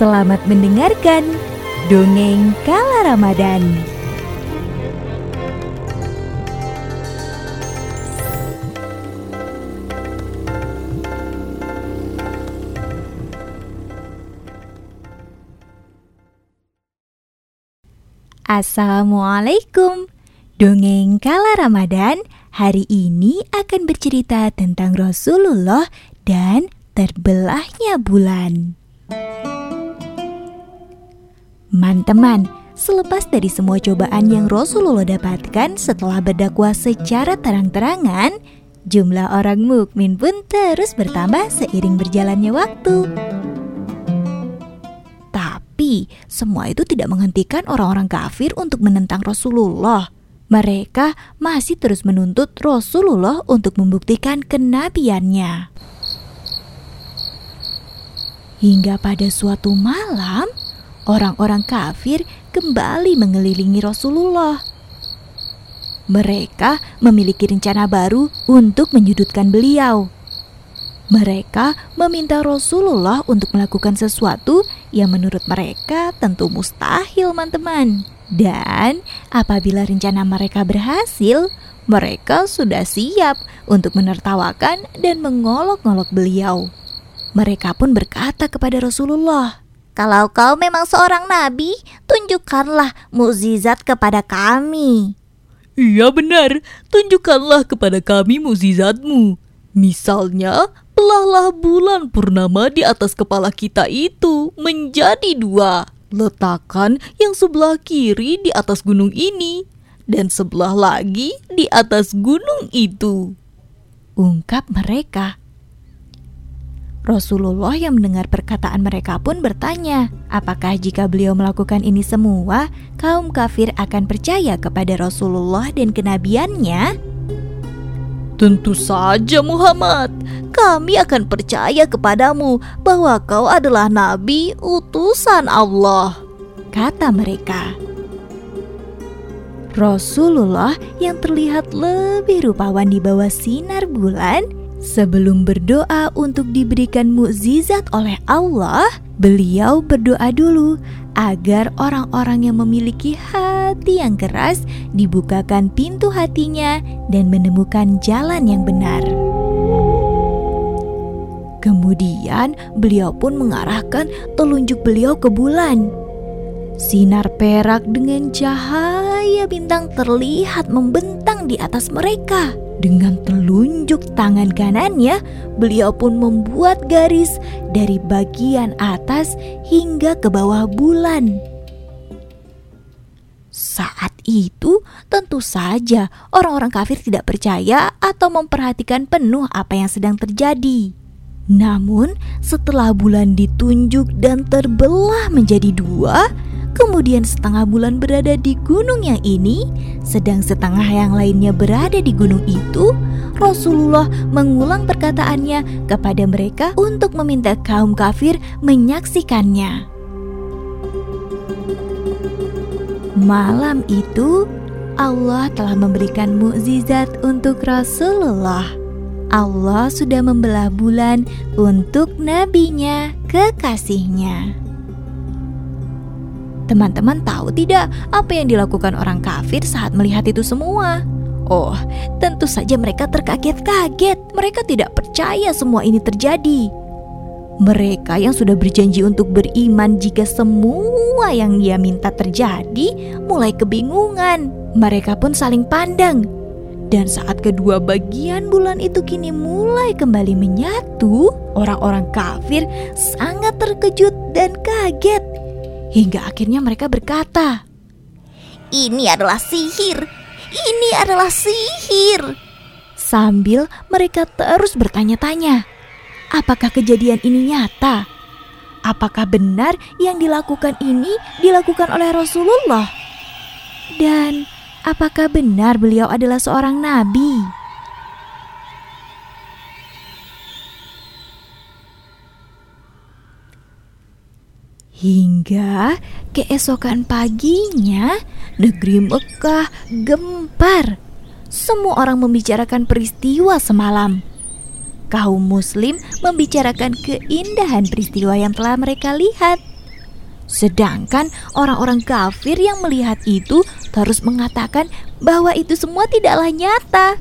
Selamat mendengarkan Dongeng Kala Ramadan Assalamualaikum Dongeng Kala Ramadan hari ini akan bercerita tentang Rasulullah dan terbelahnya bulan. Teman-teman, selepas dari semua cobaan yang Rasulullah dapatkan setelah berdakwah secara terang-terangan, jumlah orang mukmin pun terus bertambah seiring berjalannya waktu. Tapi, semua itu tidak menghentikan orang-orang kafir untuk menentang Rasulullah. Mereka masih terus menuntut Rasulullah untuk membuktikan kenabiannya. Hingga pada suatu malam, orang-orang kafir kembali mengelilingi Rasulullah. Mereka memiliki rencana baru untuk menyudutkan beliau. Mereka meminta Rasulullah untuk melakukan sesuatu yang menurut mereka tentu mustahil, teman-teman. Dan apabila rencana mereka berhasil, mereka sudah siap untuk menertawakan dan mengolok-olok beliau. Mereka pun berkata kepada Rasulullah, kalau kau memang seorang nabi, tunjukkanlah mukjizat kepada kami. Iya benar, tunjukkanlah kepada kami mukjizatmu. Misalnya, belahlah bulan purnama di atas kepala kita itu menjadi dua. Letakkan yang sebelah kiri di atas gunung ini dan sebelah lagi di atas gunung itu. Ungkap mereka. Rasulullah yang mendengar perkataan mereka pun bertanya, apakah jika beliau melakukan ini semua, kaum kafir akan percaya kepada Rasulullah dan kenabiannya? Tentu saja Muhammad, kami akan percaya kepadamu bahwa kau adalah nabi utusan Allah, kata mereka. Rasulullah yang terlihat lebih rupawan di bawah sinar bulan Sebelum berdoa untuk diberikan mukjizat oleh Allah, beliau berdoa dulu agar orang-orang yang memiliki hati yang keras dibukakan pintu hatinya dan menemukan jalan yang benar. Kemudian beliau pun mengarahkan telunjuk beliau ke bulan. Sinar perak dengan cahaya bintang terlihat membentang di atas mereka. Dengan telunjuk tangan kanannya, beliau pun membuat garis dari bagian atas hingga ke bawah bulan. Saat itu, tentu saja orang-orang kafir tidak percaya atau memperhatikan penuh apa yang sedang terjadi. Namun, setelah bulan ditunjuk dan terbelah menjadi dua, kemudian setengah bulan berada di gunung yang ini, sedang setengah yang lainnya berada di gunung itu, Rasulullah mengulang perkataannya kepada mereka untuk meminta kaum kafir menyaksikannya. Malam itu, Allah telah memberikan mukjizat untuk Rasulullah. Allah sudah membelah bulan untuk nabinya, kekasihnya. Teman-teman tahu tidak apa yang dilakukan orang kafir saat melihat itu semua? Oh, tentu saja mereka terkaget-kaget. Mereka tidak percaya semua ini terjadi. Mereka yang sudah berjanji untuk beriman jika semua yang ia minta terjadi mulai kebingungan. Mereka pun saling pandang. Dan saat kedua bagian bulan itu kini mulai kembali menyatu, orang-orang kafir sangat terkejut dan kaget Hingga akhirnya mereka berkata, "Ini adalah sihir. Ini adalah sihir." Sambil mereka terus bertanya-tanya, apakah kejadian ini nyata? Apakah benar yang dilakukan ini dilakukan oleh Rasulullah? Dan apakah benar beliau adalah seorang nabi? Hingga keesokan paginya, negeri Mekah gempar. Semua orang membicarakan peristiwa semalam. Kaum Muslim membicarakan keindahan peristiwa yang telah mereka lihat. Sedangkan orang-orang kafir yang melihat itu terus mengatakan bahwa itu semua tidaklah nyata.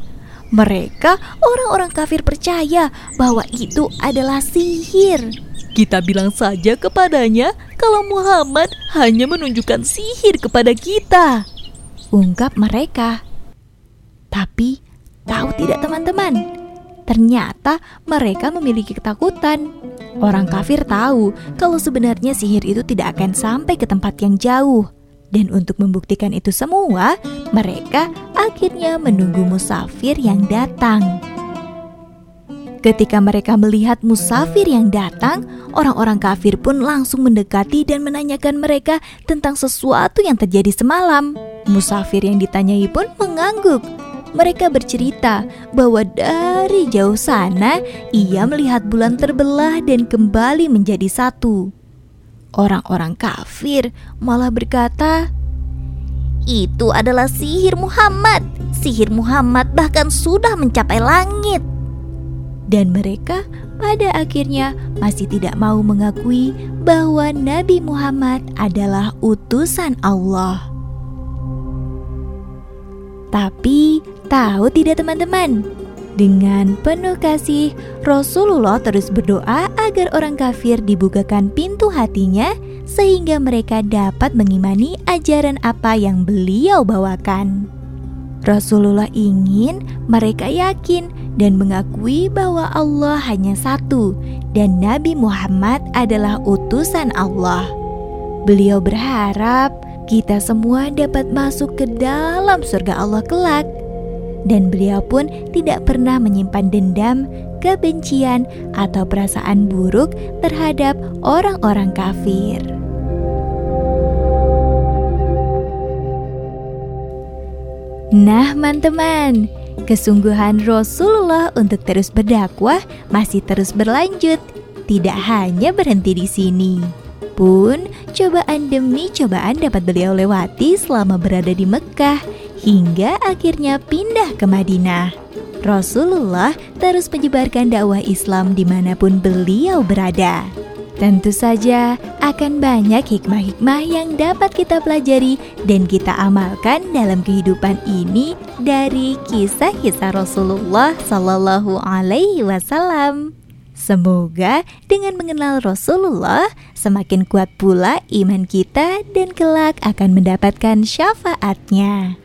Mereka, orang-orang kafir, percaya bahwa itu adalah sihir. Kita bilang saja kepadanya kalau Muhammad hanya menunjukkan sihir kepada kita. Ungkap mereka. Tapi, tahu tidak teman-teman? Ternyata mereka memiliki ketakutan. Orang kafir tahu kalau sebenarnya sihir itu tidak akan sampai ke tempat yang jauh. Dan untuk membuktikan itu semua, mereka akhirnya menunggu musafir yang datang. Ketika mereka melihat musafir yang datang, orang-orang kafir pun langsung mendekati dan menanyakan mereka tentang sesuatu yang terjadi semalam. Musafir yang ditanyai pun mengangguk mereka bercerita bahwa dari jauh sana ia melihat bulan terbelah dan kembali menjadi satu. Orang-orang kafir malah berkata, "Itu adalah sihir Muhammad. Sihir Muhammad bahkan sudah mencapai langit." Dan mereka pada akhirnya masih tidak mau mengakui bahwa Nabi Muhammad adalah utusan Allah. Tapi tahu tidak teman-teman? Dengan penuh kasih, Rasulullah terus berdoa agar orang kafir dibukakan pintu hatinya sehingga mereka dapat mengimani ajaran apa yang beliau bawakan. Rasulullah ingin mereka yakin dan mengakui bahwa Allah hanya satu dan Nabi Muhammad adalah utusan Allah. Beliau berharap kita semua dapat masuk ke dalam surga Allah kelak. Dan beliau pun tidak pernah menyimpan dendam, kebencian, atau perasaan buruk terhadap orang-orang kafir. Nah, teman-teman, kesungguhan Rasulullah untuk terus berdakwah masih terus berlanjut, tidak hanya berhenti di sini pun cobaan demi cobaan dapat beliau lewati selama berada di Mekah hingga akhirnya pindah ke Madinah. Rasulullah terus menyebarkan dakwah Islam di mana pun beliau berada. Tentu saja akan banyak hikmah-hikmah yang dapat kita pelajari dan kita amalkan dalam kehidupan ini dari kisah-kisah Rasulullah Sallallahu Alaihi Wasallam. Semoga dengan mengenal Rasulullah semakin kuat pula iman kita dan kelak akan mendapatkan syafaatnya.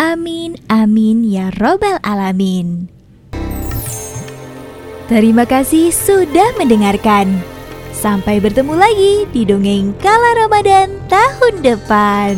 Amin, amin ya robbal alamin. Terima kasih sudah mendengarkan. Sampai bertemu lagi di dongeng kala Ramadan tahun depan.